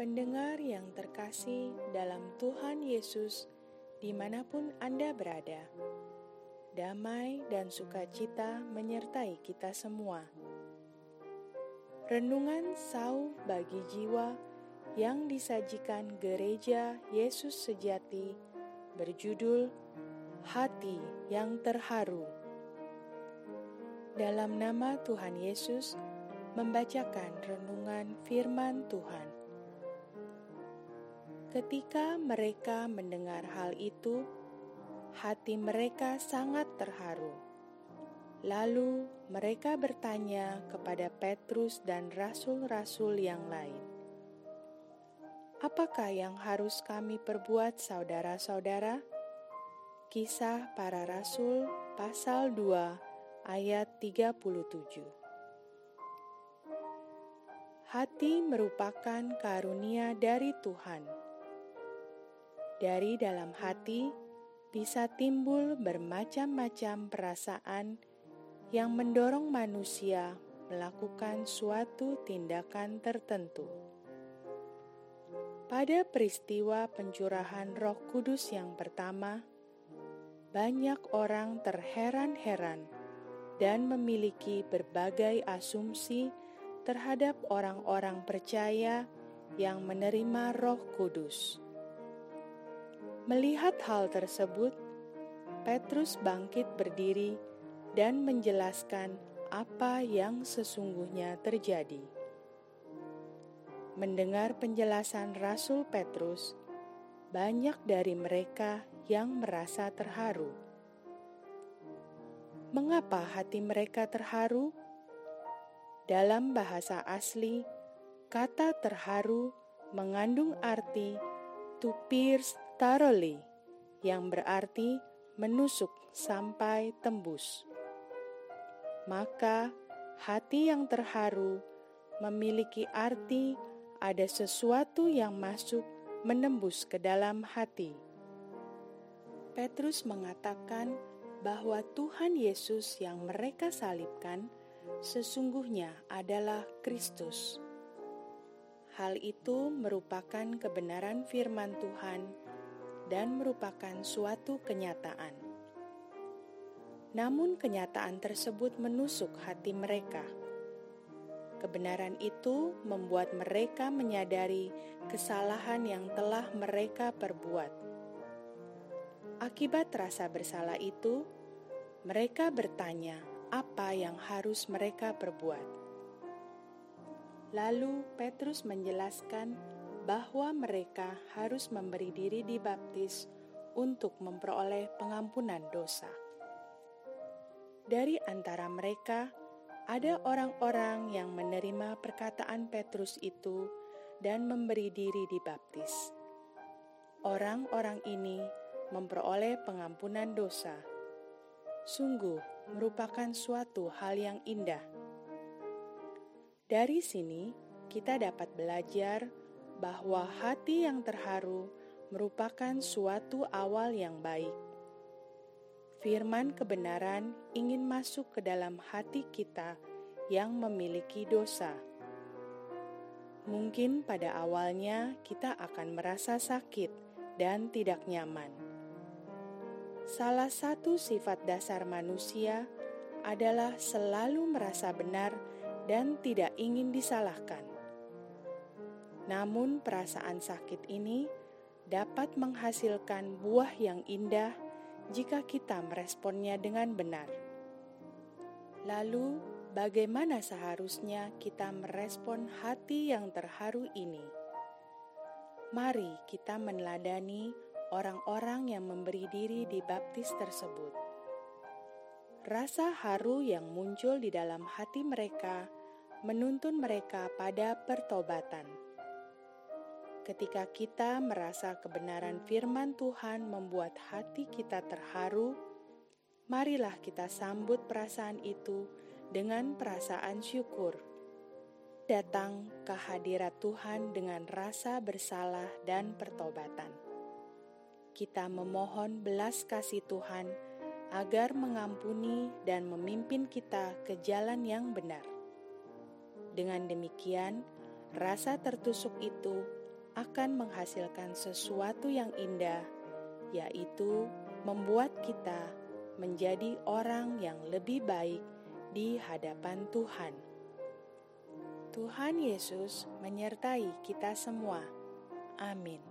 Pendengar yang terkasih dalam Tuhan Yesus, di mana pun Anda berada, damai dan sukacita menyertai kita semua. Renungan sau bagi jiwa yang disajikan Gereja Yesus Sejati berjudul Hati yang Terharu. Dalam nama Tuhan Yesus, membacakan renungan firman Tuhan. Ketika mereka mendengar hal itu, hati mereka sangat terharu. Lalu mereka bertanya kepada Petrus dan rasul-rasul yang lain, "Apakah yang harus kami perbuat, saudara-saudara?" Kisah Para Rasul, pasal 2, ayat 37. Hati merupakan karunia dari Tuhan. Dari dalam hati bisa timbul bermacam-macam perasaan yang mendorong manusia melakukan suatu tindakan tertentu. Pada peristiwa pencurahan Roh Kudus yang pertama, banyak orang terheran-heran dan memiliki berbagai asumsi terhadap orang-orang percaya yang menerima Roh Kudus. Melihat hal tersebut, Petrus bangkit berdiri dan menjelaskan apa yang sesungguhnya terjadi. Mendengar penjelasan Rasul Petrus, banyak dari mereka yang merasa terharu. Mengapa hati mereka terharu? Dalam bahasa asli, kata terharu mengandung arti to pierce thoroughly, yang berarti menusuk sampai tembus. Maka, hati yang terharu memiliki arti ada sesuatu yang masuk menembus ke dalam hati. Petrus mengatakan bahwa Tuhan Yesus yang mereka salibkan sesungguhnya adalah Kristus. Hal itu merupakan kebenaran firman Tuhan dan merupakan suatu kenyataan. Namun, kenyataan tersebut menusuk hati mereka. Kebenaran itu membuat mereka menyadari kesalahan yang telah mereka perbuat. Akibat rasa bersalah itu, mereka bertanya, apa yang harus mereka perbuat. Lalu Petrus menjelaskan bahwa mereka harus memberi diri dibaptis untuk memperoleh pengampunan dosa. Dari antara mereka, ada orang-orang yang menerima perkataan Petrus itu dan memberi diri dibaptis. Orang-orang ini memperoleh pengampunan dosa. Sungguh, merupakan suatu hal yang indah. Dari sini, kita dapat belajar bahwa hati yang terharu merupakan suatu awal yang baik. Firman kebenaran ingin masuk ke dalam hati kita yang memiliki dosa. Mungkin pada awalnya kita akan merasa sakit dan tidak nyaman Salah satu sifat dasar manusia adalah selalu merasa benar dan tidak ingin disalahkan. Namun, perasaan sakit ini dapat menghasilkan buah yang indah jika kita meresponnya dengan benar. Lalu, bagaimana seharusnya kita merespon hati yang terharu ini? Mari kita meneladani orang-orang yang memberi diri di baptis tersebut. Rasa haru yang muncul di dalam hati mereka menuntun mereka pada pertobatan. Ketika kita merasa kebenaran firman Tuhan membuat hati kita terharu, marilah kita sambut perasaan itu dengan perasaan syukur. Datang ke hadirat Tuhan dengan rasa bersalah dan pertobatan kita memohon belas kasih Tuhan agar mengampuni dan memimpin kita ke jalan yang benar. Dengan demikian, rasa tertusuk itu akan menghasilkan sesuatu yang indah, yaitu membuat kita menjadi orang yang lebih baik di hadapan Tuhan. Tuhan Yesus menyertai kita semua. Amin.